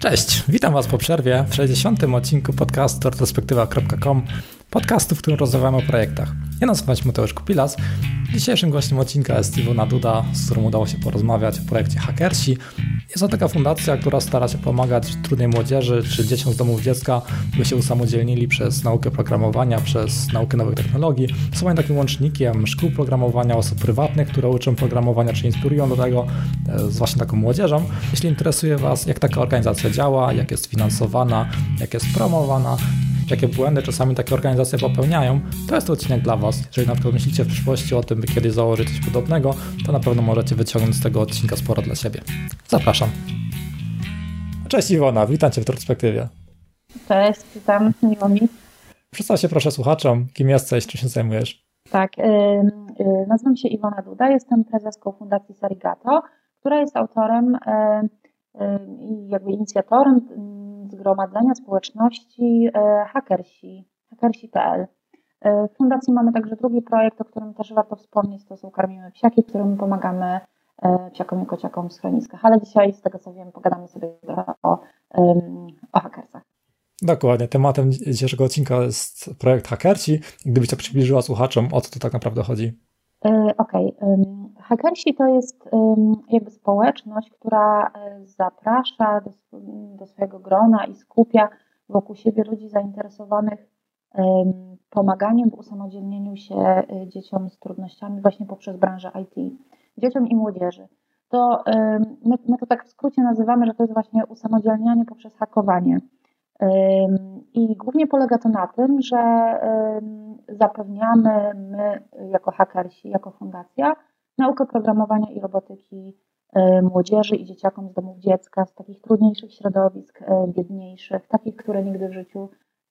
Cześć, witam Was po przerwie w 60. odcinku podcastu retrospektywa.com, podcastu, w którym rozmawiamy o projektach. Ja nazywam się Mateusz Kupilas. Dzisiejszym gościem odcinka jest Iwona Duda, z którą udało się porozmawiać o projekcie Hackersi. Jest to taka fundacja, która stara się pomagać trudnej młodzieży czy dzieciom z domów dziecka, by się usamodzielnili przez naukę programowania, przez naukę nowych technologii. Są oni takim łącznikiem szkół programowania, osób prywatnych, które uczą programowania czy inspirują do tego e, z właśnie taką młodzieżą. Jeśli interesuje Was, jak taka organizacja działa, jak jest finansowana, jak jest promowana, jakie błędy czasami takie organizacje popełniają, to jest odcinek dla Was. Jeżeli na przykład myślicie w przyszłości o tym, by kiedyś założyć coś podobnego, to na pewno możecie wyciągnąć z tego odcinka sporo dla siebie. Zapraszam. Cześć Iwona, witam Cię w perspektywie. Cześć, witam, miło mi. Przedstaw się proszę słuchaczom, kim jesteś, czym się zajmujesz. Tak, yy, yy, nazywam się Iwona Duda, jestem prezeską Fundacji Sarigato, która jest autorem i yy, jakby inicjatorem zgromadzenia społeczności e, hakersi, hakersi.pl. E, w fundacji mamy także drugi projekt, o którym też warto wspomnieć, to są Karmimy Psiaki, w którym pomagamy e, psiakom i kociakom w schroniskach. Ale dzisiaj, z tego co wiem, pogadamy sobie trochę o, o hakersach. Dokładnie. Tematem dzisiejszego odcinka jest projekt Hakersi. Gdybyś to przybliżyła słuchaczom, o co tu tak naprawdę chodzi? Okej. Okay. Hakersi to jest jakby społeczność, która zaprasza do, do swojego grona i skupia wokół siebie ludzi zainteresowanych pomaganiem w usamodzielnieniu się e, dzieciom z trudnościami właśnie poprzez branżę IT, dzieciom i młodzieży. To my, my to tak w skrócie nazywamy, że to jest właśnie usamodzielnianie poprzez hakowanie. I głównie polega to na tym, że zapewniamy my jako hakersi, jako fundacja, naukę programowania i robotyki E, młodzieży i dzieciakom z domów dziecka, z takich trudniejszych środowisk, e, biedniejszych, takich, które nigdy w życiu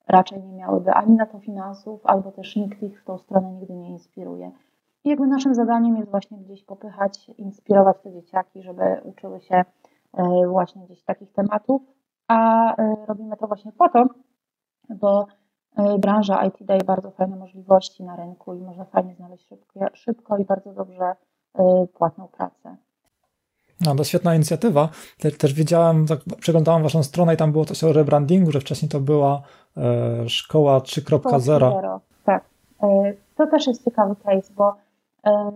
raczej nie miałyby ani na to finansów, albo też nikt ich w tą stronę nigdy nie inspiruje. I jakby naszym zadaniem jest właśnie gdzieś popychać, inspirować te dzieciaki, żeby uczyły się e, właśnie gdzieś takich tematów, a robimy to właśnie po to, bo branża IT daje bardzo fajne możliwości na rynku i można fajnie znaleźć szybko, szybko i bardzo dobrze płatną pracę. No, to świetna inicjatywa. Te, też widziałem, tak, przeglądałem waszą stronę i tam było coś o rebrandingu, że wcześniej to była e, szkoła 3.0. Tak. E, to też jest ciekawy case, bo e,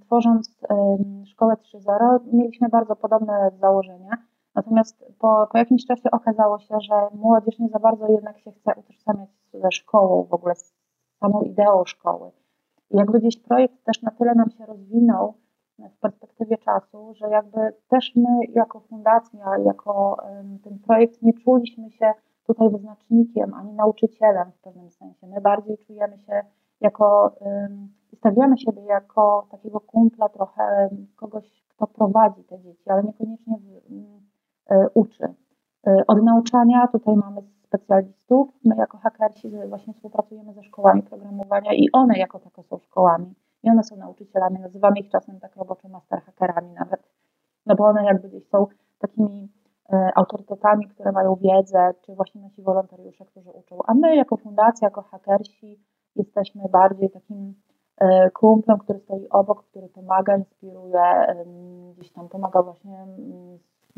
tworząc e, szkołę 3.0 mieliśmy bardzo podobne założenia. Natomiast po, po jakimś czasie okazało się, że młodzież nie za bardzo jednak się chce utożsamiać ze szkołą, w ogóle z samą ideą szkoły. I jakby gdzieś projekt też na tyle nam się rozwinął, w perspektywie czasu, że jakby też my jako fundacja, jako ten projekt nie czuliśmy się tutaj wyznacznikiem ani nauczycielem w pewnym sensie. My bardziej czujemy się jako, stawiamy siebie jako takiego kumpla trochę, kogoś, kto prowadzi te dzieci, ale niekoniecznie e, uczy. E, od nauczania tutaj mamy specjalistów. My jako hakersi właśnie współpracujemy ze szkołami programowania i one jako takie są szkołami one są nauczycielami, nazywamy ich czasem tak roboczo master hackerami nawet, no bo one jakby gdzieś są takimi e, autorytetami, które mają wiedzę, czy właśnie nasi wolontariusze, którzy uczą. A my jako fundacja, jako hakersi jesteśmy bardziej takim e, kumplem, który stoi obok, który pomaga, inspiruje, gdzieś tam pomaga właśnie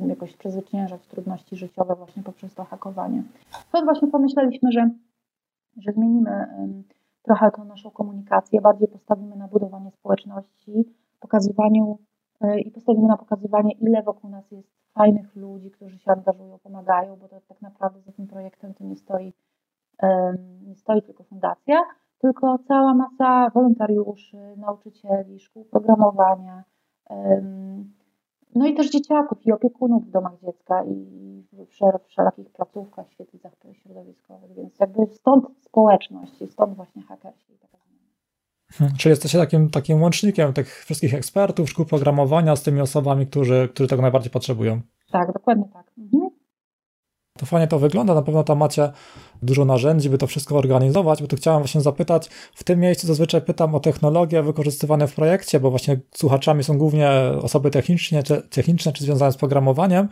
jakoś przezwyciężać trudności życiowe właśnie poprzez to hakowanie. Stąd właśnie pomyśleliśmy, że, że zmienimy trochę tą naszą komunikację, bardziej postawimy na budowanie społeczności, pokazywaniu e, i postawimy na pokazywanie, ile wokół nas jest fajnych ludzi, którzy się angażują, pomagają, bo to tak naprawdę za tym projektem to nie stoi, nie stoi tylko fundacja, tylko cała masa wolontariuszy, nauczycieli, szkół programowania, no i też dzieciaków i opiekunów w domach dziecka i w wszelakich placówkach, świetlicach środowiskowych, więc jakby stąd społeczność i stąd właśnie hakersi. Hmm, czyli jesteście takim, takim łącznikiem tych wszystkich ekspertów, szkół programowania z tymi osobami, którzy, którzy tego najbardziej potrzebują. Tak, dokładnie tak. Mhm. Fajnie to wygląda, na pewno tam macie dużo narzędzi, by to wszystko organizować, bo tu chciałem właśnie zapytać, w tym miejscu zazwyczaj pytam o technologie wykorzystywane w projekcie, bo właśnie słuchaczami są głównie osoby techniczne czy, techniczne, czy związane z programowaniem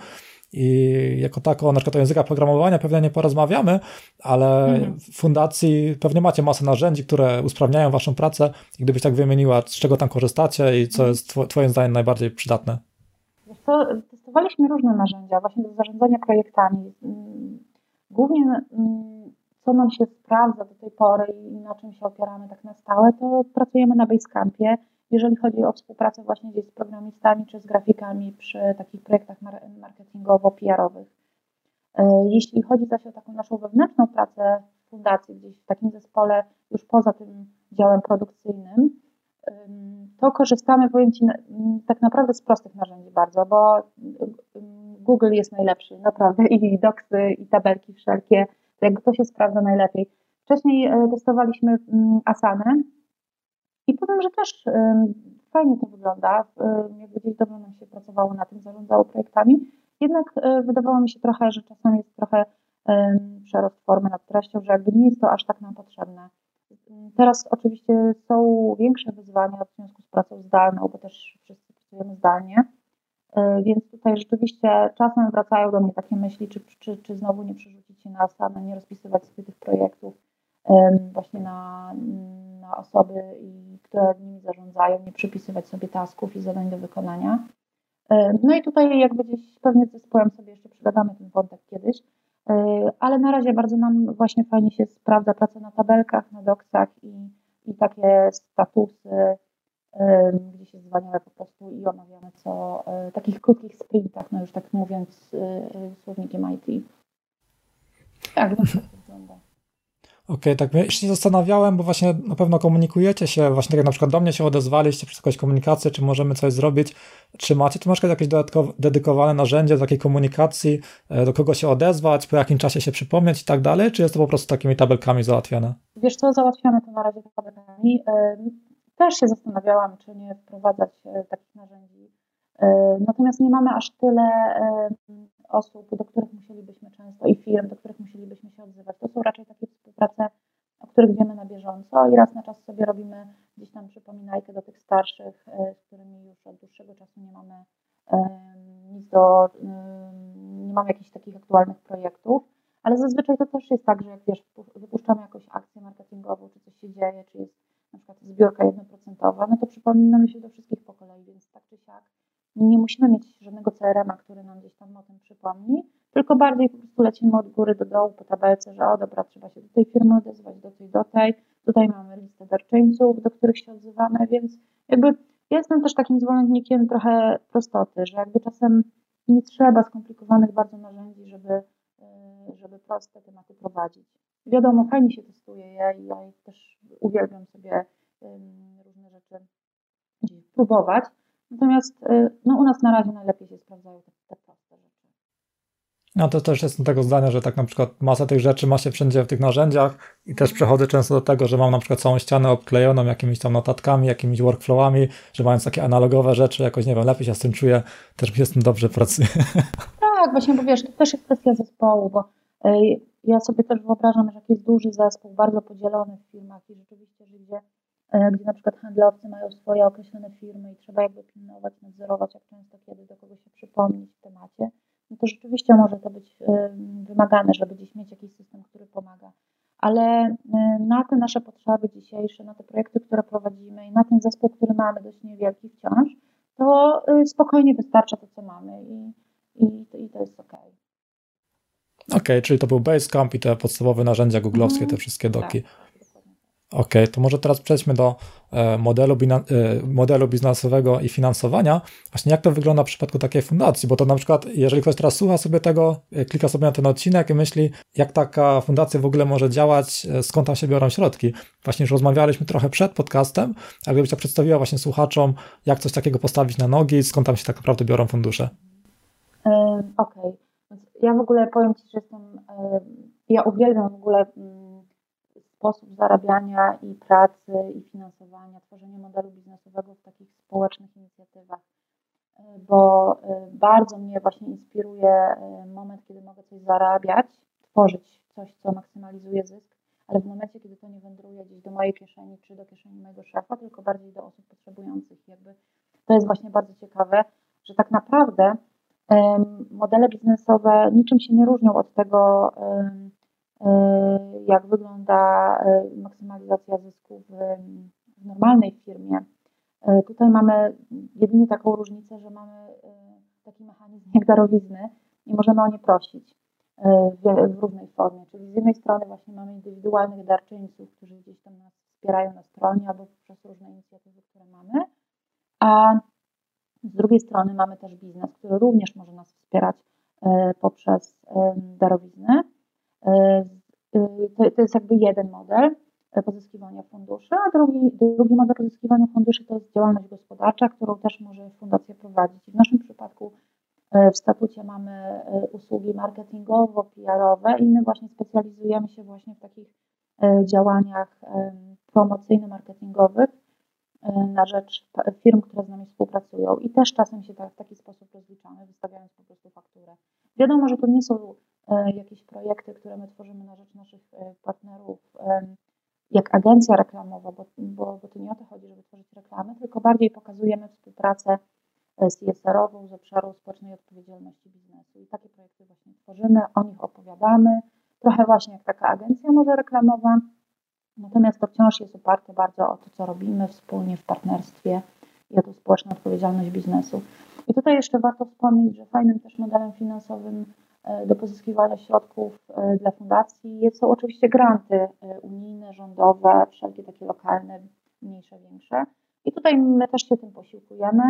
i jako tako na przykład o językach programowania pewnie nie porozmawiamy, ale mhm. w fundacji pewnie macie masę narzędzi, które usprawniają waszą pracę i gdybyś tak wymieniła, z czego tam korzystacie i co jest twoim zdaniem najbardziej przydatne? Testowaliśmy różne narzędzia właśnie do zarządzania projektami. Mm, głównie mm, co nam się sprawdza do tej pory i na czym się opieramy tak na stałe, to pracujemy na Basecampie, jeżeli chodzi o współpracę właśnie gdzieś z programistami czy z grafikami przy takich projektach marketingowo-PR-owych. E, jeśli chodzi zaś o taką naszą wewnętrzną pracę w fundacji, gdzieś w takim zespole już poza tym działem produkcyjnym, to korzystamy, powiem Ci, tak naprawdę z prostych narzędzi bardzo, bo Google jest najlepszy, naprawdę, i doksy, i tabelki wszelkie, jakby to się sprawdza najlepiej. Wcześniej e, testowaliśmy Asanę i powiem, że też fajnie to wygląda, jakby gdzieś dobrze nam się pracowało na tym, zarządzało projektami, jednak e, wydawało mi się trochę, że czasami jest trochę przerost formy nad treścią, że jakby nie jest to aż tak nam potrzebne. Teraz oczywiście są większe wyzwania w związku z pracą zdalną, bo też wszyscy pracujemy zdalnie, e, więc tutaj rzeczywiście czasem wracają do mnie takie myśli, czy, czy, czy znowu nie przerzucić się na same, nie rozpisywać sobie tych projektów właśnie na, na osoby, które nimi zarządzają, nie przypisywać sobie tasków i zadań do wykonania. No i tutaj jakby gdzieś pewnie z zespołem sobie jeszcze przegadamy ten wątek kiedyś, E, ale na razie bardzo nam właśnie fajnie się sprawdza praca na tabelkach, na doksach i, i takie statusy, gdzie się zwalniamy po prostu i omawiamy co e, takich krótkich sprintach, no już tak mówiąc e, słownikiem IT. Tak, no tak wygląda. Okej, okay, tak ja się zastanawiałem, bo właśnie na pewno komunikujecie się, właśnie tak jak na przykład do mnie się odezwaliście przez jakąś komunikację, czy możemy coś zrobić, czy macie tu na przykład jakieś dodatkowe, dedykowane narzędzie do takiej komunikacji, e, do kogo się odezwać, po jakim czasie się przypomnieć i tak dalej, czy jest to po prostu takimi tabelkami załatwiane? Wiesz co, załatwiamy to na razie tabelkami. E, też się zastanawiałam, czy nie wprowadzać e, takich narzędzi. Natomiast nie mamy aż tyle osób, do których musielibyśmy często i firm, do których musielibyśmy się odzywać. To są raczej takie współprace, o których wiemy na bieżąco i raz na czas sobie robimy gdzieś tam przypominajkę do tych starszych, e, z którymi już od dłuższego czasu nie mamy nic do, nie mamy jakichś takich aktualnych projektów, ale zazwyczaj to też jest tak, że jak wiesz, wypuszczamy jakąś akcję marketingową, czy coś się dzieje, czy jest na przykład zbiórka jednoprocentowa, no to przypominamy się do wszystkich po kolei, więc tak czy siak nie musimy mieć żadnego CRM-a, który nam gdzieś tam o tym przypomni, tylko bardziej po prostu lecimy od góry do dołu po tabelce, że o dobra, trzeba się do tej firmy odezwać, do tej, do tej. Tutaj mamy listę darczyńców, do których się odzywamy, więc jakby ja jestem też takim zwolennikiem trochę prostoty, że jakby czasem nie trzeba skomplikowanych bardzo narzędzi, żeby, y, żeby proste tematy prowadzić. Wiadomo, fajnie się testuje, ja, ja też uwielbiam sobie różne rzeczy próbować, Natomiast y, no, u nas na razie najlepiej się sprawdzają te, te proste rzeczy. No to też jestem tego zdania, że tak na przykład masa tych rzeczy ma się wszędzie w tych narzędziach i też przechodzę często do tego, że mam na przykład całą ścianę obklejoną jakimiś tam notatkami, jakimiś workflowami, że mając takie analogowe rzeczy, jakoś nie wiem, lepiej się z tym czuję, też mi się z tym dobrze pracuje. Tak, właśnie, bo wiesz, to też jest kwestia zespołu, bo ja sobie też wyobrażam, że jak jest duży zespół, bardzo podzielony w firmach i rzeczywiście, że gdzie gdzie na przykład handlowcy mają swoje określone firmy i trzeba jakby pilnować, nadzorować, jak często, kiedy do kogo się przypomnieć w temacie, no to rzeczywiście może to być wymagane, żeby gdzieś mieć jakiś system, który pomaga. Ale e, na te nasze potrzeby dzisiejsze, na te projekty, które prowadzimy i na ten zespół, który mamy dość niewielki wciąż, to e, spokojnie wystarcza to, co mamy i, i, i to jest ok. Okej, okay, czyli to był Basecamp i te podstawowe narzędzia googlowskie, mm, te wszystkie doki. Tak. Ok, to może teraz przejdźmy do e, modelu, e, modelu biznesowego i finansowania. Właśnie jak to wygląda w przypadku takiej fundacji? Bo to na przykład, jeżeli ktoś teraz słucha sobie tego, e, klika sobie na ten odcinek i myśli, jak taka fundacja w ogóle może działać, skąd tam się biorą środki. Właśnie już rozmawialiśmy trochę przed podcastem, a gdybyś to przedstawiła właśnie słuchaczom, jak coś takiego postawić na nogi, skąd tam się tak naprawdę biorą fundusze. Okej. Okay. Ja w ogóle powiem Ci, że jestem, ja uwielbiam w ogóle mm, sposób zarabiania i pracy i finansowania, tworzenia modelu biznesowego w takich społecznych inicjatywach, e, bo e, bardzo mnie właśnie inspiruje e, moment, kiedy mogę coś zarabiać, tworzyć coś, co maksymalizuje zysk, ale w momencie, kiedy to nie wędruje gdzieś do mojej kieszeni czy do kieszeni mojego szefa, tylko bardziej do osób potrzebujących. Jakby to jest właśnie bardzo ciekawe, że tak naprawdę modele biznesowe niczym się nie różnią od tego, jak wygląda e, maksymalizacja zysków w normalnej firmie. E, tutaj mamy jedynie taką różnicę, że mamy taki mechanizm jak darowizny i możemy o nie prosić w, w różnej formie. Czyli z jednej strony właśnie mamy indywidualnych darczyńców, którzy gdzieś tam nas wspierają na stronie albo przez różne inicjatywy, które mamy, a z drugiej strony mamy też biznes, który również może nas wspierać poprzez darowiznę. To, to jest jakby jeden model pozyskiwania funduszy, a drugi, drugi model pozyskiwania funduszy to jest działalność gospodarcza, którą też może fundacja prowadzić. W naszym przypadku e, w statucie mamy e, usługi marketingowo-PR-owe i my właśnie specjalizujemy się właśnie w takich e, działaniach promocyjno-marketingowych na rzecz firm, które z nami współpracują i też czasem się tak, w taki sposób rozliczamy, wystawiając po prostu fakturę. Wiadomo, że to nie są jakieś projekty, które my tworzymy na rzecz naszych partnerów jak agencja reklamowa, bo, bo, bo to nie o to chodzi, żeby tworzyć reklamy, tylko bardziej pokazujemy współpracę e, CSR-ową z obszaru społecznej odpowiedzialności biznesu. I takie projekty właśnie tworzymy, o nich opowiadamy, trochę właśnie jak taka agencja może reklamowa, natomiast to wciąż jest oparte bardzo o to, co robimy wspólnie w partnerstwie i o tą społeczną odpowiedzialność biznesu. I tutaj jeszcze warto wspomnieć, że fajnym też modelem finansowym E, do pozyskiwania środków e, dla fundacji są oczywiście granty e, unijne, rządowe, wszelkie takie lokalne, mniejsze, większe. I tutaj my też się tym posiłkujemy.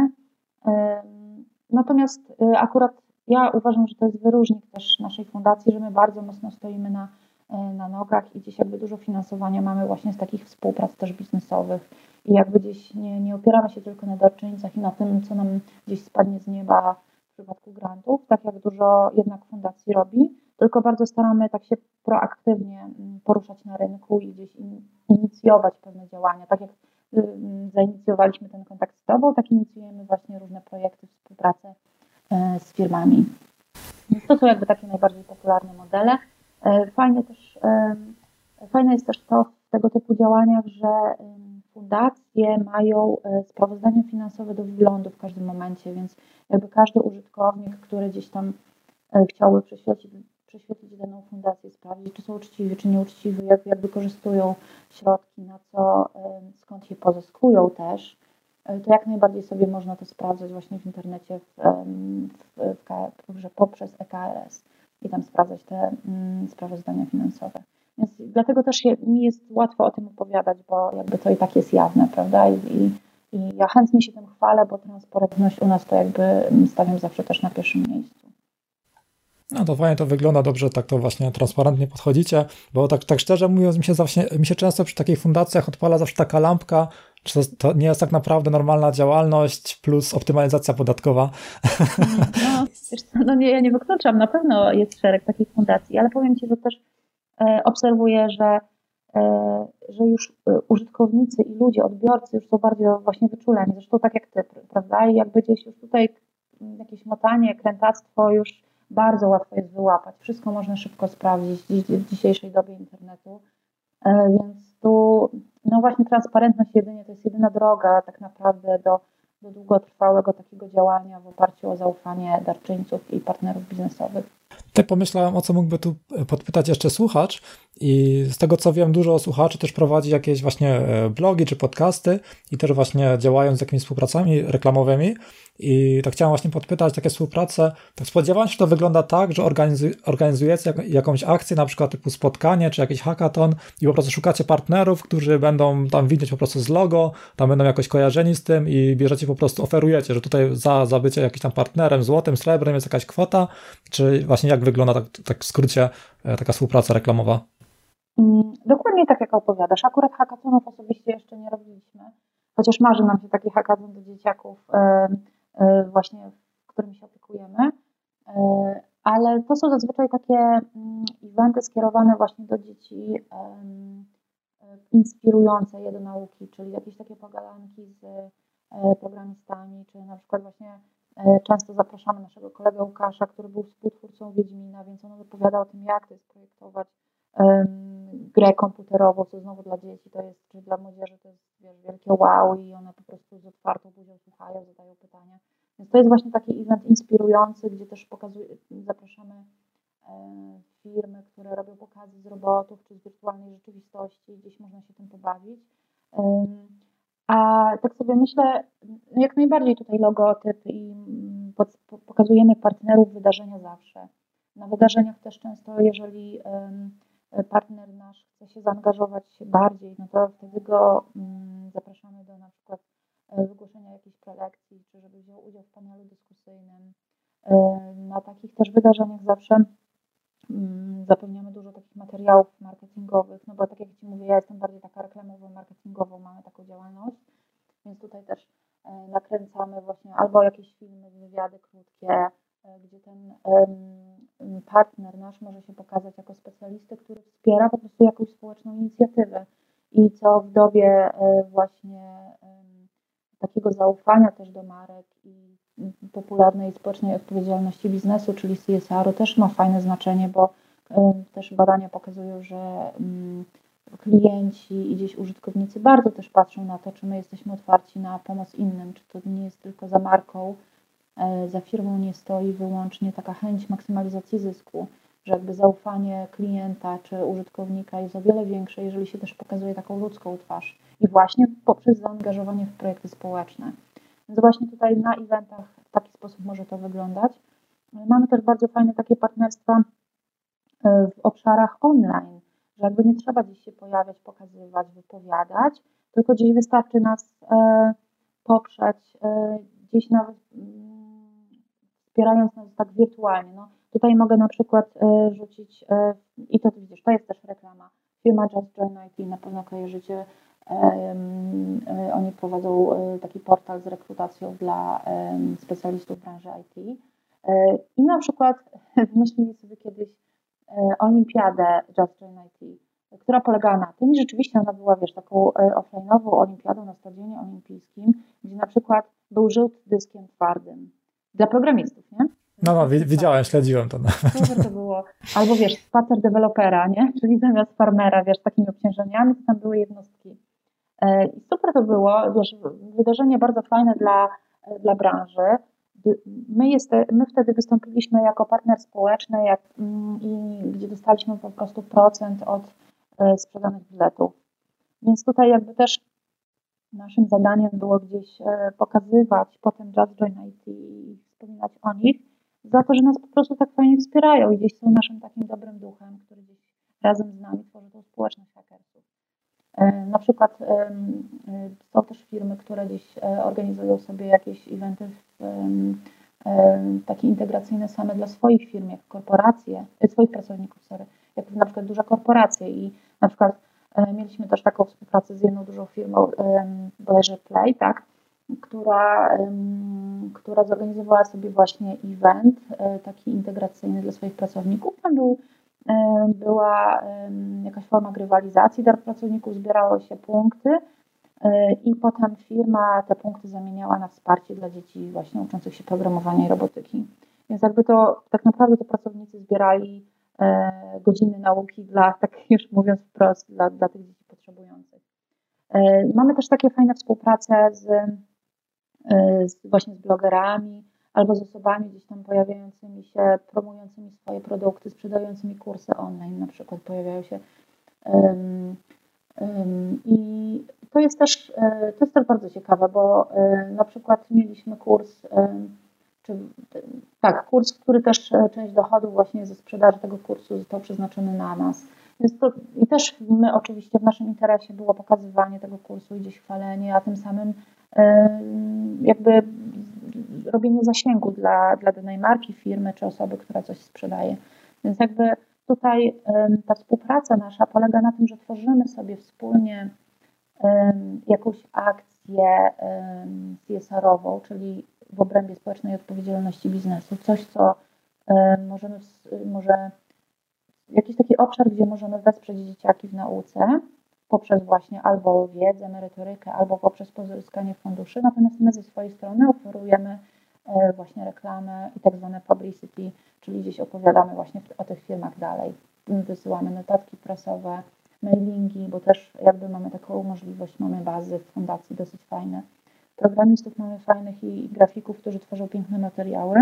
Natomiast akurat ja uważam, że to jest wyróżnik też naszej fundacji, że my bardzo mocno stoimy na, na nogach i gdzieś jakby dużo finansowania mamy właśnie z takich współprac też biznesowych i jakby gdzieś nie, nie opieramy się tylko na darczyńcach i na tym, co nam gdzieś spadnie z nieba w przypadku grantów, tak jak dużo jednak fundacji robi, tylko bardzo staramy tak się proaktywnie mm, poruszać na rynku i gdzieś inicjować pewne działania. Tak jak y, mm, zainicjowaliśmy ten kontakt z Tobą, tak inicjujemy właśnie różne projekty, współpracę e, z firmami. Więc to są jakby takie najbardziej popularne modele. E, fajne też, fajne jest też to w tego typu działaniach, że fundacje mają e, sprawozdanie finansowe do wglądu w każdym momencie, więc jakby każdy użytkownik, który gdzieś tam e, chciałby prześwietlić, prześwietlić daną fundację, sprawdzić, czy są uczciwi, czy nieuczciwi, jak, jak wykorzystują środki, na co, e, skąd je pozyskują też, to jak najbardziej sobie można to sprawdzać właśnie w internecie w, w, w, poprzez EKRS i tam sprawdzać te mm, sprawozdania finansowe. Więc dlatego też mi jest łatwo o tym opowiadać, bo jakby to i tak jest jawne, prawda? I, i, ja chętnie się tym chwalę, bo transparentność u nas to jakby stawiam zawsze też na pierwszym miejscu. No to fajnie to wygląda dobrze, tak to właśnie transparentnie podchodzicie, bo tak, tak szczerze mówiąc, mi się, zawsze, mi się często przy takich fundacjach odpala zawsze taka lampka, czy to, to, nie jest tak naprawdę normalna działalność plus optymalizacja podatkowa? No, no nie, ja nie wykluczam, na pewno jest szereg takich fundacji, ale powiem Ci, że też E, obserwuję, że, e, że już e, użytkownicy i ludzie, odbiorcy już są bardziej właśnie wyczuleni, zresztą tak jak ty, prawda? I jakby gdzieś już tutaj jakieś motanie, krętactwo już bardzo łatwo jest wyłapać. Wszystko można szybko sprawdzić w dzisiejszej dobie internetu. Więc tu, no właśnie transparentność jedynie to jest jedyna droga tak naprawdę do, do długotrwałego takiego działania w oparciu o zaufanie darczyńców i partnerów biznesowych. Tak pomyślałem, o co mógłby tu podpytać jeszcze słuchacz i z tego co wiem, dużo słuchaczy też prowadzi jakieś właśnie e, blogi czy podcasty i też właśnie działają z jakimiś współpracami reklamowymi i tak chciałem właśnie podpytać, takie współprace, tak spodziewałem się, że to wygląda tak, że organizujecie jakąś akcję, na przykład typu spotkanie, czy jakiś hackathon i po prostu szukacie partnerów, którzy będą tam widzieć po prostu z logo, tam będą jakoś kojarzeni z tym i bierzecie po prostu, oferujecie, że tutaj za, za bycie jakimś tam partnerem, złotym, srebrem jest jakaś kwota, czy właśnie jak wygląda tak, tak w skrócie e, taka współpraca reklamowa? Mm, dokładnie tak, jak opowiadasz. Akurat hackathonów osobiście jeszcze nie robiliśmy, chociaż marzy nam się taki hackathon do dzieciaków E, właśnie, którymi się opiekujemy. E, ale to są zazwyczaj takie mm, eventy skierowane właśnie do dzieci, inspirujące je do nauki, czyli jakieś takie pogadanki z e, programistami, czy na przykład właśnie często zapraszamy naszego kolegę Łukasza, który był współtwórcą Wiedźmina, więc on opowiada o tym, jak to jest projektować grę komputerową, co znowu dla dzieci to jest, czy dla młodzieży to jest wiesz, wielkie wow i one po prostu z otwartą buzią słuchają, zadają pytania. Więc to jest właśnie taki event inspirujący, gdzie też pokazuje, zapraszamy e, firmy, które robią pokazy z robotów czy z wirtualnej rzeczywistości, gdzieś można się tym pobawić. A tak sobie myślę, jak najbardziej tutaj logotyp i pokazujemy partnerów wydarzenia zawsze. Na wydarzeniach też często, jeżeli partner nasz chce się zaangażować bardziej, no to wtedy go mm, zapraszamy do na przykład e, wygłoszenia jakiejś prelekcji, czy żeby wziął udział w panelu dyskusyjnym. E, na takich też wydarzeniach zawsze mm, zapewniamy dużo takich materiałów marketingowych, no bo tak jak Ci mówię, ja jestem bardziej taka reklamowo-marketingową, mamy taką działalność, więc tutaj też e, nakręcamy właśnie albo jakieś filmy, wywiady krótkie, gdzie ten partner nasz może się pokazać jako specjalistę, który wspiera po prostu jakąś społeczną inicjatywę. I co w dobie e, właśnie takiego zaufania też do marek i popularnej społecznej odpowiedzialności biznesu, czyli CSR-u też ma fajne znaczenie, bo też badania pokazują, że klienci i gdzieś użytkownicy bardzo też patrzą na to, czy my jesteśmy otwarci na pomoc innym, czy to nie jest tylko za marką, za firmą nie stoi wyłącznie taka chęć maksymalizacji zysku, że jakby zaufanie klienta czy użytkownika jest o wiele większe, jeżeli się też pokazuje taką ludzką twarz i właśnie poprzez zaangażowanie w projekty społeczne. Więc właśnie tutaj na eventach w taki sposób może to wyglądać. Mamy też bardzo fajne takie partnerstwa e, w obszarach online, że jakby nie trzeba gdzieś się pojawiać, pokazywać, wypowiadać, tylko gdzieś wystarczy nas e, poprzeć, gdzieś nawet wspierając nas tak wirtualnie. No, tutaj mogę na przykład e, rzucić, e, i to widzisz, to jest też reklama, firma Just Join IT, na pewno kojarzycie, e, oni prowadzą taki portal z rekrutacją dla specjalistów branży IT. I na przykład wymyślili sobie kiedyś olimpiadę Just Join IT, która polegała na tym, i rzeczywiście ona była, wiesz, taką offline'ową olimpiadą na stadionie olimpijskim, gdzie na przykład był rzut dyskiem twardym dla programistów, nie? No, no, widziałem, śledziłem to. Super to było. Albo wiesz, spacer dewelopera, nie? Czyli zamiast farmera, wiesz, takimi obciążeniami, to tam były jednostki. E, I super to było, wiesz, wydarzenie bardzo fajne dla, dla branży. My, jest, my wtedy wystąpiliśmy jako partner społeczny, jak, mm, i gdzie dostaliśmy po prostu procent od e, sprzedanych biletów. Więc tutaj jakby też naszym zadaniem było gdzieś e, pokazywać potem Just Join IT i wspominać o nich, za to, że nas po prostu tak fajnie wspierają i gdzieś są naszym takim dobrym duchem, który gdzieś razem z nami tworzy tą społeczność hackersów. E, na przykład e, są też firmy, które gdzieś organizują sobie jakieś eventy takie integracyjne same dla swoich firm, jak korporacje, swoich pracowników, sorry, jak na przykład duże korporacje i na przykład mieliśmy też taką współpracę z jedną dużą firmą, bodajże Play, tak, która, która zorganizowała sobie właśnie event e, taki integracyjny dla swoich pracowników. Tam był, była jakaś forma grywalizacji dla pracowników, zbierało się punkty e, i potem firma te punkty zamieniała na wsparcie dla dzieci właśnie uczących się programowania i robotyki. Więc jakby to tak naprawdę to pracownicy zbierali E, godziny nauki dla, tak już mówiąc wprost, dla, dla tych dzieci potrzebujących. E, mamy też takie fajne współprace z, e, z, właśnie z blogerami albo z osobami gdzieś tam pojawiającymi się, promującymi swoje produkty, sprzedającymi kursy online na przykład pojawiają się. I to jest też, to jest też bardzo ciekawe, bo na przykład mieliśmy kurs czy, tak, kurs, który też e, część dochodów właśnie ze sprzedaży tego kursu został przeznaczony na nas. Więc to, I też my oczywiście w naszym interesie było pokazywanie tego kursu i gdzieś chwalenie, a tym samym jakby robienie zasięgu dla, dla danej marki, firmy czy osoby, która coś sprzedaje. Więc jakby tutaj ta współpraca nasza polega na tym, że tworzymy sobie wspólnie jakąś akcję CSR-ową, czyli w obrębie społecznej odpowiedzialności biznesu. Coś, co e, możemy, może jakiś taki obszar, gdzie możemy wesprzeć dzieciaki w nauce poprzez właśnie albo wiedzę, merytorykę, albo poprzez pozyskanie funduszy. Natomiast my ze swojej strony oferujemy e, właśnie reklamę i tak zwane publicity, czyli gdzieś opowiadamy właśnie o tych firmach dalej. Wysyłamy notatki prasowe, mailingi, bo też jakby mamy taką możliwość, mamy bazy w fundacji dosyć fajne Programistów mamy fajnych i grafików, którzy tworzą piękne materiały.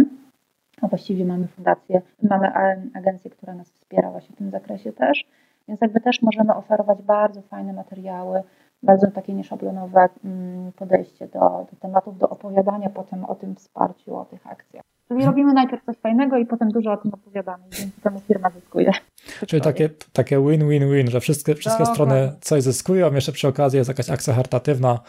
A właściwie mamy fundację, mamy agencję, która nas wspiera właśnie w tym zakresie też. Więc jakby też możemy oferować bardzo fajne materiały bardzo takie nieszablonowe mm, podejście do, do tematów, do opowiadania potem o tym wsparciu, o tych akcjach. Czyli mhm. robimy najpierw coś fajnego i potem dużo o tym opowiadamy dzięki temu firma zyskuje. Czyli takie, takie win-win-win, że wszystkie, wszystkie strony coś zyskują, jeszcze przy okazji jest jakaś akcja charytatywna,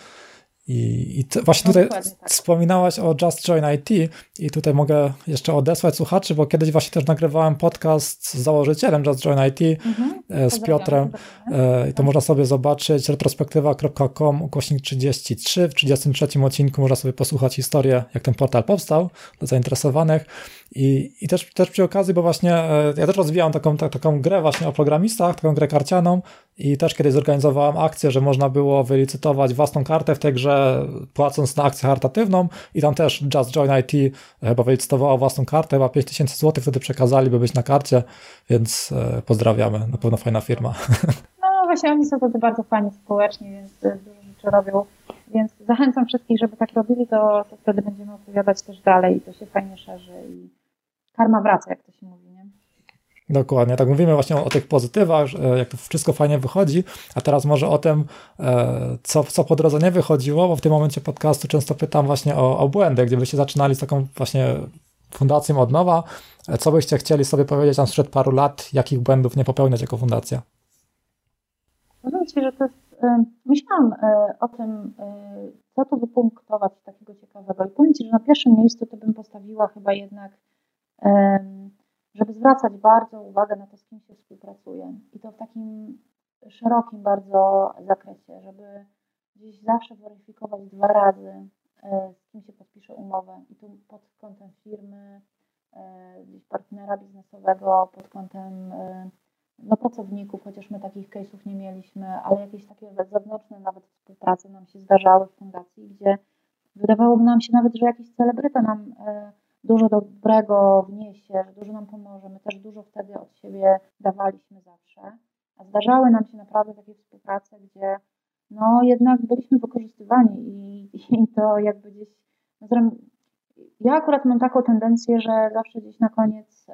i, i to, właśnie tutaj tak. wspominałaś o Just Join IT i tutaj mogę jeszcze odesłać słuchaczy, bo kiedyś właśnie też nagrywałem podcast z założycielem Just Join IT, mhm. E, z Piotrem. E, I to można sobie zobaczyć retrospektywa.com ukośnik 33. W 33 odcinku można sobie posłuchać historię, jak ten portal powstał dla zainteresowanych. I, i też, też przy okazji, bo właśnie e, ja też rozwijam taką, ta, taką grę właśnie o programistach, taką grę karcianą i też kiedyś zorganizowałem akcję, że można było wylicytować własną kartę w tej grze, płacąc na akcję charytatywną i tam też Just Join IT chyba wylicytowało własną kartę, chyba 5000 zł wtedy przekazali, by być na karcie, więc e, pozdrawiamy, na pewno fajna firma. No właśnie, oni są tacy bardzo fajni społecznie, więc dużo rzeczy robią, więc zachęcam wszystkich, żeby tak robili, to, to wtedy będziemy opowiadać też dalej i to się fajnie szerzy i karma wraca, jak to się mówi. Dokładnie, tak mówimy właśnie o, o, tych pozytywach, jak to wszystko fajnie wychodzi, a teraz może o tym, e, co, co po drodze nie wychodziło, bo w tym momencie podcastu często pytam właśnie o, o błędy, gdybyście zaczynali z taką właśnie fundacją od nowa, e, co byście chcieli sobie powiedzieć tam sprzed paru lat, jakich błędów nie popełniać jako fundacja? Powiem Ci, że to jest, e, myślałam o tym, co tu wypunktować takiego ciekawego i powiem Ci, że na pierwszym miejscu to bym postawiła chyba jednak żeby zwracać bardzo uwagę na to, z kim się współpracuje. I to w takim szerokim bardzo zakresie, żeby gdzieś zawsze weryfikować dwa razy, e, z kim się podpisze umowę. I tu pod kątem firmy, e, gdzieś partnera biznesowego, pod kątem e, no, pracowników, chociaż my takich case'ów nie mieliśmy, ale jakieś takie zewnętrzne nawet współprace nam się zdarzały w fundacji, gdzie wydawałoby nam się nawet, że jakiś celebryta nam dużo dobrego wniesie, że dużo nam pomoże. My też dużo wtedy od siebie dawaliśmy zawsze. A zdarzały nam się naprawdę takie współprace, gdzie no jednak byliśmy wykorzystywani i, i to jakby gdzieś. No, ja akurat mam taką tendencję, że zawsze gdzieś na koniec y,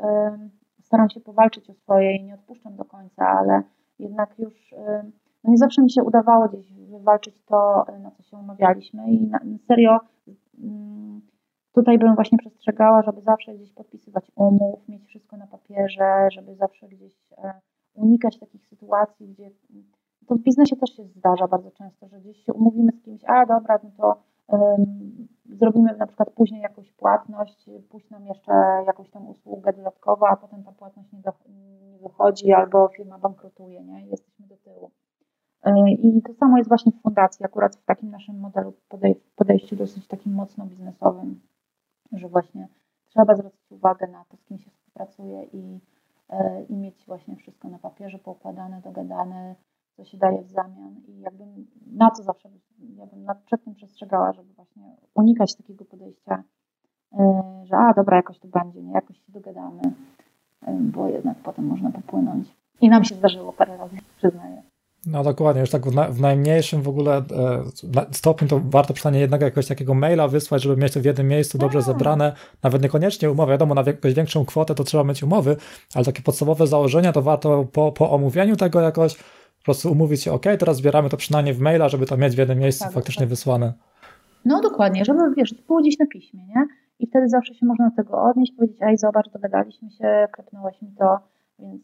staram się powalczyć o swoje i nie odpuszczam do końca, ale jednak już y, no nie zawsze mi się udawało gdzieś wywalczyć to, na co się umawialiśmy. I na, serio y, Tutaj bym właśnie przestrzegała, żeby zawsze gdzieś podpisywać umów, mieć wszystko na papierze, żeby zawsze gdzieś e, unikać takich sytuacji, gdzie to w biznesie też się zdarza bardzo często, że gdzieś się umówimy z kimś, a dobra, no to zrobimy na przykład później jakąś płatność, pójść nam jeszcze jakąś tam usługę dodatkową, a potem ta płatność nie, wychodzi albo firma bankrutuje, nie? Jesteśmy do tyłu. E, I to samo jest właśnie w fundacji, akurat w takim naszym modelu podejściu dosyć takim mocno biznesowym że właśnie trzeba zwrócić uwagę na to, z kim się współpracuje i, e, i mieć właśnie wszystko na papierze poukładane, dogadane, co się daje w zamian i jakby na co zawsze ja bym przed tym przestrzegała, żeby właśnie unikać takiego podejścia, e, że a dobra, jakoś to będzie, nie, jakoś się dogadamy, e, bo jednak potem można popłynąć. I nam się zdarzyło parę razy, przyznaję. No dokładnie, już tak w, na, w najmniejszym w ogóle e, stopniu to warto przynajmniej jednego jakiegoś takiego maila wysłać, żeby mieć to w jednym miejscu dobrze tak. zebrane, nawet niekoniecznie umowy, wiadomo, na jakąś większą kwotę to trzeba mieć umowy, ale takie podstawowe założenia to warto po, po omówieniu tego jakoś po prostu umówić się, ok, teraz zbieramy to przynajmniej w maila, żeby to mieć w jednym miejscu tak, faktycznie tak. wysłane. No dokładnie, żeby wiesz, było gdzieś na piśmie, nie? I wtedy zawsze się można do tego odnieść, powiedzieć, ej zobacz, dogadaliśmy się, klepnąłeś mi to, więc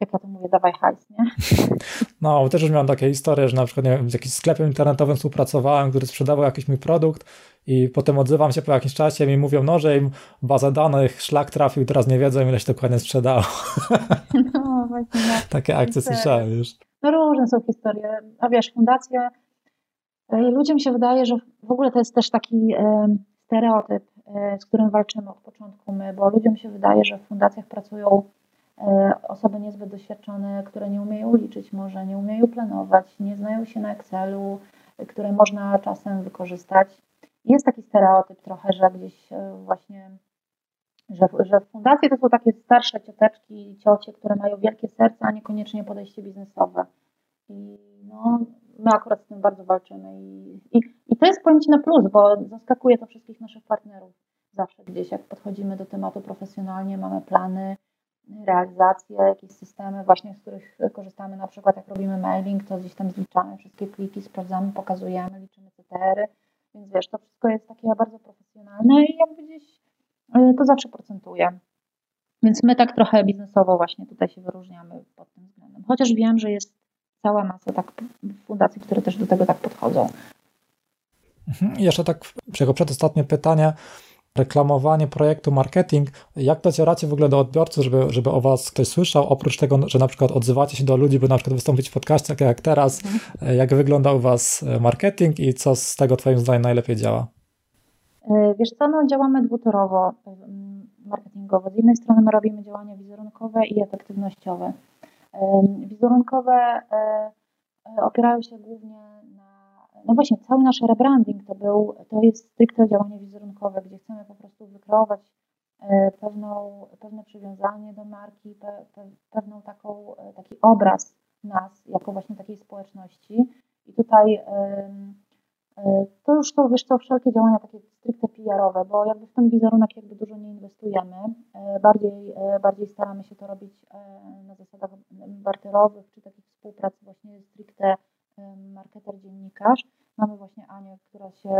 jak ja to mówię, dawaj hajs, nie? No, też już miałem takie historie, że na przykład nie wiem, z jakimś sklepem internetowym współpracowałem, który sprzedawał jakiś mój produkt i potem odzywam się po jakimś czasie i mi mówią, no, że im baza danych, szlak trafił, teraz nie wiedzą, ile się dokładnie sprzedało. No, właśnie. No. Takie akcje słyszałem już. No różne są historie. A wiesz, fundacje, e, ludziom się wydaje, że w ogóle to jest też taki stereotyp, e, z którym walczymy od początku my, bo ludziom się wydaje, że w fundacjach pracują E, osoby niezbyt doświadczone, które nie umieją liczyć może, nie umieją planować, nie znają się na Excelu, które można czasem wykorzystać. Jest taki stereotyp trochę, że gdzieś e, właśnie, że, że fundacje to są takie starsze cioteczki i ciocie, które mają wielkie serce, a niekoniecznie podejście biznesowe. I no, my akurat z tym bardzo walczymy. I, i, i to jest pojęcie na plus, bo zaskakuje to wszystkich naszych partnerów. Zawsze gdzieś, jak podchodzimy do tematu profesjonalnie, mamy plany, realizację, jakieś systemy właśnie, z których korzystamy, na przykład jak robimy mailing, to gdzieś tam zliczamy wszystkie pliki, sprawdzamy, pokazujemy, liczymy CTR-y, więc wiesz, to wszystko jest takie bardzo profesjonalne i jakby gdzieś to zawsze procentuje. Więc my tak trochę biznesowo właśnie tutaj się wyróżniamy pod tym względem. Chociaż wiem, że jest cała masa tak fundacji, które też do tego tak podchodzą. Mhm. I jeszcze tak jako przedostatnie pytanie, reklamowanie projektu, marketing, jak docieracie w ogóle do odbiorców, żeby, żeby o was ktoś słyszał, oprócz tego, że na przykład odzywacie się do ludzi, by na przykład wystąpić w podcaście, tak jak teraz, mhm. jak wygląda u was marketing i co z tego twoim zdaniem najlepiej działa? E, wiesz co, no działamy dwutorowo marketingowo. Z jednej strony my robimy działania wizerunkowe i efektywnościowe. Wizerunkowe e, e, opierają się głównie na, no właśnie cały nasz rebranding to był, to jest stricte działanie wizerunkowe, gdzie chcemy po prostu wykreować e, pewną, pewne przywiązanie do marki, pe, pe, pewną taką, taki obraz nas jako właśnie takiej społeczności. I tutaj to już są, wiesz co, wszelkie działania takie stricte PR-owe, bo jakby w ten wizerunek jakby dużo nie inwestujemy. E, bardziej, e, bardziej staramy się to robić e, na zasadach barterowych, czy takich współpracy właśnie stricte marketer, dziennikarz. Mamy właśnie Anię, która się,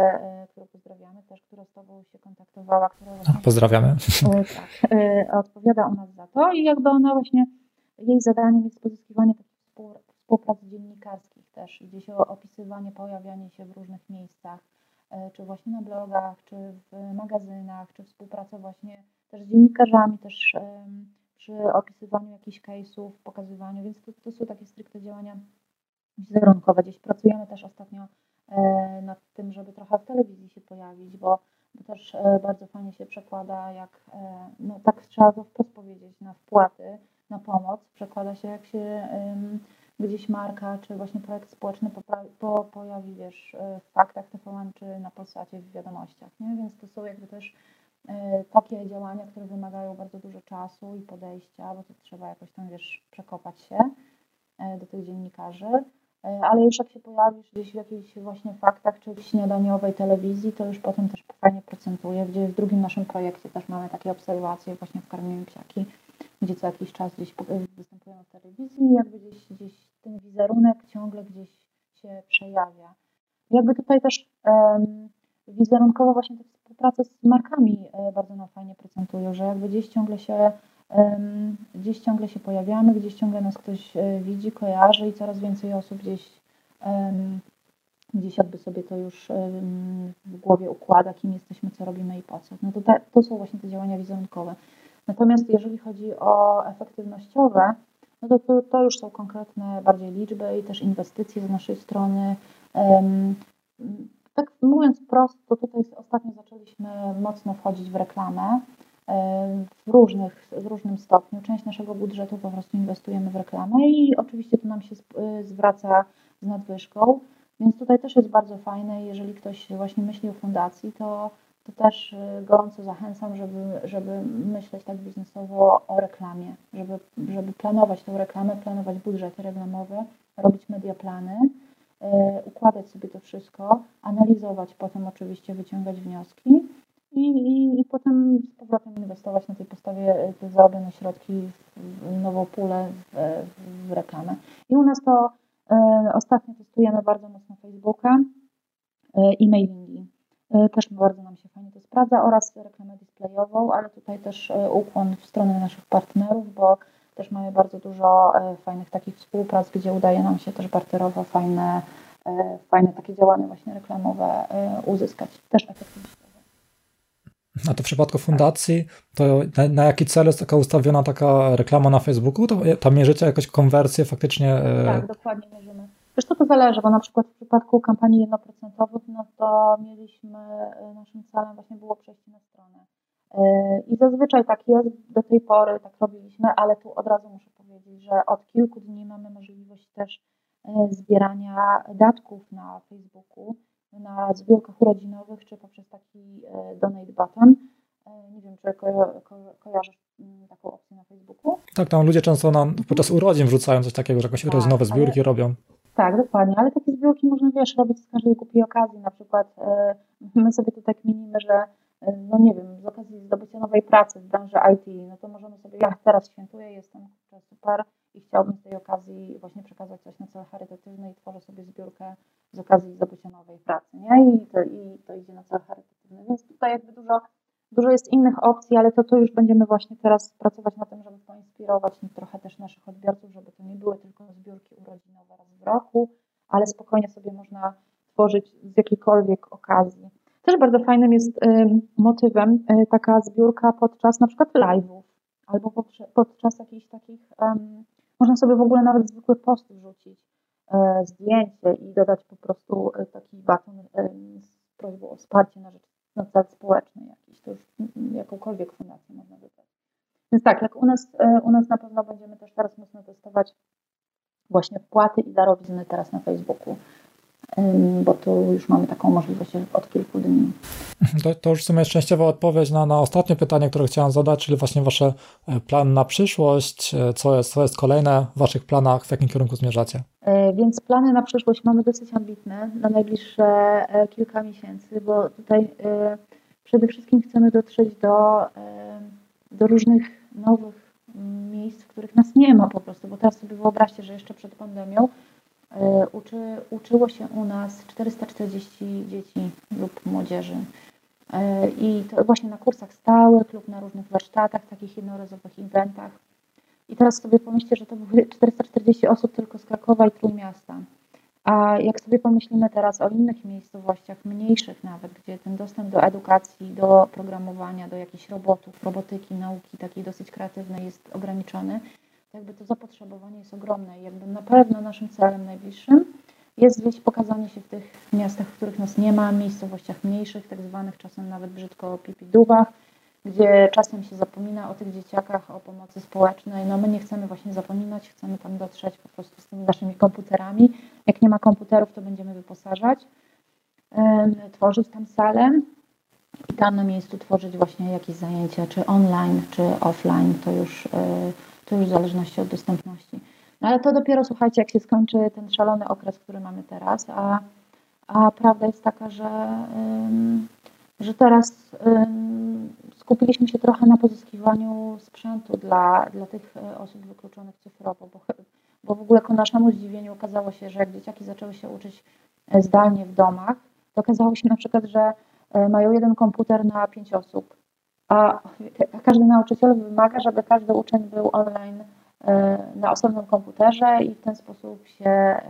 którą pozdrawiamy też, która z Tobą się kontaktowała. Która właśnie, Pozdrawiamy. Tak, odpowiada u nas za to i jakby ona właśnie, jej zadaniem jest pozyskiwanie takich współprac dziennikarskich też, gdzieś opisywanie, pojawianie się w różnych miejscach, e, czy właśnie na blogach, czy w magazynach, czy współpraca właśnie też z dziennikarzami, też przy opisywaniu jakichś case'ów, pokazywaniu, więc to, to są takie stricte działania wizerunkowe. Gdzieś pracujemy też ostatnio e, nad tym, żeby trochę w telewizji się pojawić, bo, bo też e, bardzo fajnie się przekłada, jak, no tak trzeba to wprost powiedzieć, na wpłaty, na pomoc, przekłada się jak się gdzieś marka, czy właśnie projekt społeczny po, pojawi, wiesz, e, w faktach TVN, czy na Polsacie w wiadomościach, nie? Więc to są jakby też e, takie działania, które wymagają bardzo dużo czasu i podejścia, bo to trzeba jakoś tam, wiesz, przekopać się e, do tych dziennikarzy. Ale już jak się pojawisz gdzieś w jakichś właśnie faktach, czy w śniadaniowej telewizji, to już potem też fajnie procentuje, gdzie w drugim naszym projekcie też mamy takie obserwacje właśnie w Karmieniu Psiaki, gdzie co jakiś czas gdzieś występują w telewizji jakby gdzieś, gdzieś ten wizerunek ciągle gdzieś się przejawia. Jakby tutaj też um, wizerunkowo właśnie te współprace z markami e, bardzo nam fajnie prezentują, że jakby gdzieś ciągle się um, gdzieś ciągle się pojawiamy, gdzieś ciągle nas ktoś e, widzi, kojarzy i coraz więcej osób gdzieś um, gdzieś jakby sobie to już w głowie układa, kim jesteśmy, co robimy i po co. No to, te, to są właśnie te działania wizerunkowe. Natomiast jeżeli chodzi o efektywnościowe, no to, to, to już są konkretne bardziej liczby i też inwestycje z naszej strony. Tak mówiąc prosto, tutaj ostatnio zaczęliśmy mocno wchodzić w reklamę w, różnych, w różnym stopniu. Część naszego budżetu po prostu inwestujemy w reklamę i oczywiście to nam się zwraca z nadwyżką, więc tutaj też jest bardzo fajne. Jeżeli ktoś właśnie myśli o fundacji, to to też y, gorąco zachęcam, żeby, żeby myśleć tak biznesowo o reklamie, żeby, żeby planować tę reklamę, planować budżety reklamowe, robić mediaplany, yy, układać sobie to wszystko, analizować, potem oczywiście wyciągać wnioski i, i, i potem z powrotem inwestować na tej podstawie y, te zarobione środki w nową pulę w, w reklamę. I u nas to yy, ostatnio testujemy bardzo mocno Facebooka yy, i mailingi E, też bardzo nam się fajnie to sprawdza oraz reklamę displayową, ale tutaj też e, ukłon w stronę naszych partnerów, bo też mamy bardzo dużo e, fajnych takich współprac, gdzie udaje nam się też barterowo fajne, fajne takie działania właśnie reklamowe uzyskać. Też efektywnie. A to w przypadku fundacji, to na, na, jaki cel jest taka ustawiona taka reklama na Facebooku? To tam mierzycie jakąś konwersję faktycznie? Tak, dokładnie mierzymy. Zresztą to zależy, bo na przykład w przypadku kampanii jednoprocentowych, no to mieliśmy, y, naszym celem właśnie było przejście na stronę. Y, I zazwyczaj tak jest, do tej pory tak robiliśmy, ale tu od razu muszę powiedzieć, że od kilku dni mamy możliwość też y, zbierania datków na Facebooku, na zbiórkach urodzinowych, czy poprzez taki donate button. Nie wiem, czy ko ko kojarzysz mm, taką opcję na Facebooku? Tak, tam ludzie często na, podczas urodzin wrzucają coś takiego, że jakieś tak, urodzinowe zbiórki ale... robią. Tak, dokładnie, ale takie zbiórki można, wiesz, robić z każdej głupiej okazji. Na przykład e, my sobie tutaj kminimy, że no nie wiem, z okazji zdobycia nowej pracy w branży IT, no to możemy sobie, ja teraz świętuję, jestem super i chciałbym z tej okazji właśnie przekazać coś na cel charytatywny i tworzę sobie zbiórkę z okazji zdobycia nowej pracy, nie? I to, i to idzie na cel charytatywny, więc tutaj jakby dużo, dużo jest innych opcji, ale to tu już będziemy właśnie teraz pracować na tym, żeby poinspirować trochę też naszych odbiorców, żeby to nie były tylko zbiórki urodzinowe raz w roku, ale spokojnie sobie można tworzyć z jakiejkolwiek okazji. Też bardzo fajnym jest motywem y, taka zbiórka podczas na przykład live'ów albo podczas jakichś takich, można sobie w ogóle nawet zwykły post wrzucić, e, zdjęcie i dodać po prostu e, taki baton z prośbą o wsparcie na rzecz na cel społeczny jakiś, to już jakąkolwiek fundację można wybrać. Więc tak, jak u nas, e, u nas na pewno będziemy też teraz mocno testować właśnie wpłaty i darowizny teraz na Facebooku bo tu już mamy taką możliwość od kilku dni. To, to już w sumie szczęśliwa odpowiedź na, na ostatnie pytanie, które chciałam zadać, czyli właśnie Wasze e, plan na przyszłość, e, co jest, co jest kolejne w Waszych planach, w jakim kierunku zmierzacie? E, więc plany na przyszłość mamy dosyć ambitne na najbliższe kilka miesięcy, bo tutaj przede wszystkim chcemy dotrzeć do, do różnych nowych miejsc, w których nas nie ma po prostu, bo teraz sobie wyobraźcie, że jeszcze przed pandemią E, uczy, uczyło się u nas 440 dzieci lub młodzieży. E, I to właśnie na kursach stałych lub na różnych warsztatach, takich jednorazowych eventach. I teraz sobie pomyślcie, że to były 440 osób tylko z Krakowa i Trójmiasta. A jak sobie pomyślimy teraz o innych miejscowościach, mniejszych nawet, gdzie ten dostęp do edukacji, do programowania, do jakichś robotów, robotyki, nauki takiej dosyć kreatywnej jest ograniczony, jakby to zapotrzebowanie jest ogromne i jakby na pewno naszym celem najbliższym jest gdzieś pokazanie się w tych miastach, w których nas nie ma, miejscowościach mniejszych, tak zwanych czasem nawet brzydko pipidubach, gdzie czasem się zapomina o tych dzieciakach, o pomocy społecznej. No my nie chcemy właśnie zapominać, chcemy tam dotrzeć po prostu z tymi naszymi komputerami. Jak nie ma komputerów, to będziemy wyposażać, tworzyć tam salę i tam na miejscu tworzyć właśnie jakieś zajęcia, czy online, czy offline, to już e, to już w zależności od dostępności. No ale to dopiero, słuchajcie, jak się skończy ten szalony okres, który mamy teraz, a, a prawda jest taka, że, że teraz skupiliśmy się trochę na pozyskiwaniu sprzętu dla, dla tych e, osób wykluczonych cyfrowo, bo, bo w ogóle ku naszemu zdziwieniu okazało się, że jak dzieciaki zaczęły się uczyć e, zdalnie w domach, to okazało się na przykład, że mają jeden komputer na pięć osób a każdy nauczyciel wymaga, żeby każdy uczeń był online na osobnym komputerze i w ten sposób się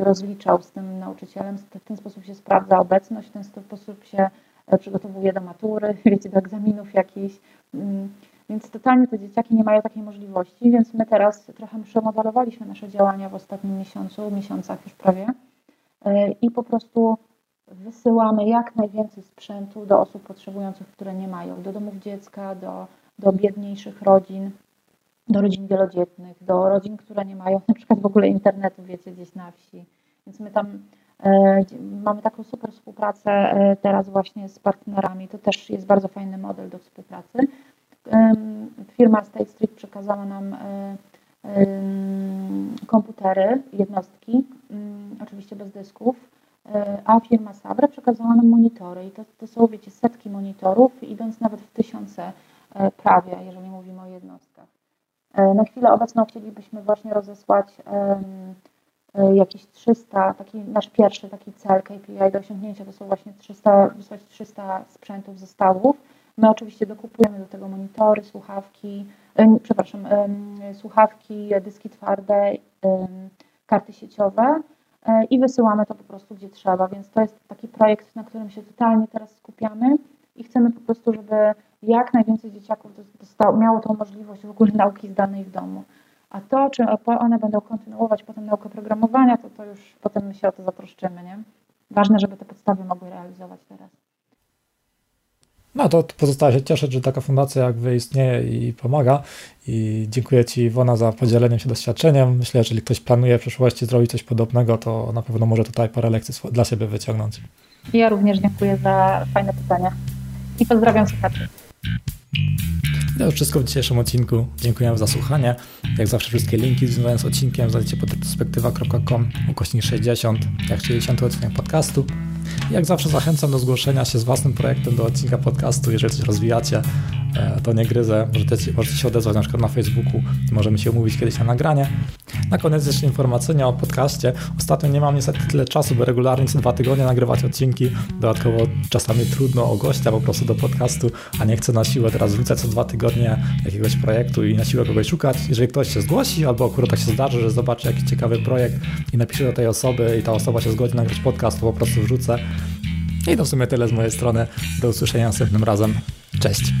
rozliczał z tym nauczycielem, w ten sposób się sprawdza obecność, w ten sposób się e, przygotowuje do matury, wiecie, do egzaminów jakichś. Mm, więc totalnie te dzieciaki nie mają takiej możliwości, więc my teraz trochę przemodelowaliśmy nasze działania w ostatnim miesiącu, miesiącach już prawie. I po prostu wysyłamy jak najwięcej sprzętu do osób potrzebujących, które nie mają, do domów dziecka, do, do biedniejszych rodzin, do rodzin wielodzietnych, do rodzin, które nie mają na przykład w ogóle internetu, wiecie, gdzieś na wsi. Więc my tam e, mamy taką super współpracę e, teraz właśnie z partnerami. To też jest bardzo fajny model do współpracy. E, firma State Street przekazała nam e, komputery, jednostki, mm, oczywiście bez dysków, E, a firma Sabre przekazała nam monitory i to, to są, wiecie, setki monitorów, idąc nawet w tysiące e, prawie, jeżeli mówimy o jednostkach. E, na chwilę obecną chcielibyśmy właśnie rozesłać jakieś 300, taki nasz pierwszy taki cel KPI do osiągnięcia to są właśnie 300, wysłać 300 sprzętów, zestawów. My oczywiście dokupujemy do tego monitory, słuchawki, przepraszam, słuchawki, dyski twarde, karty sieciowe E, i wysyłamy to po prostu gdzie trzeba, więc to jest taki projekt, na którym się totalnie teraz skupiamy i chcemy po prostu, żeby jak najwięcej dzieciaków dostało, miało tą możliwość w ogóle nauki zdalnej w domu. A to, czy one będą kontynuować potem naukę programowania, to, to już potem my się o to zatroszczymy, nie? Ważne, żeby te podstawy mogły realizować teraz. No to pozostaje się cieszyć, że taka fundacja jak wy istnieje i pomaga. I dziękuję Ci, Iwona, za podzielenie się doświadczeniem. Myślę, że jeżeli ktoś planuje w przyszłości zrobić coś podobnego, to na pewno może tutaj parę lekcji dla siebie wyciągnąć. Ja również dziękuję za fajne pytania i pozdrawiam słuchaczy. To już wszystko w dzisiejszym odcinku. Dziękuję za słuchanie. Jak zawsze wszystkie linki związane z odcinkiem znajdziecie pod perspektywa.com ukośnik 60, jak 60 odcinek podcastu. Jak zawsze zachęcam do zgłoszenia się z własnym projektem do odcinka podcastu. Jeżeli coś rozwijacie, e, to nie gryzę. Możecie, możecie się odezwać na przykład na Facebooku i możemy się umówić kiedyś na nagranie. Na koniec jeszcze informacyjnie o podcaście. Ostatnio nie mam niestety tyle czasu, by regularnie co dwa tygodnie nagrywać odcinki. Dodatkowo czasami trudno o gościa po prostu do podcastu, a nie chcę na siłę teraz wrzucać co dwa tygodnie jakiegoś projektu i na siłę kogoś szukać. Jeżeli ktoś się zgłosi, albo akurat tak się zdarzy, że zobaczy jakiś ciekawy projekt i napisze do tej osoby i ta osoba się zgodzi nagrać podcast, to po prostu wrzucę. I to w sumie tyle z mojej strony. Do usłyszenia następnym razem. Cześć.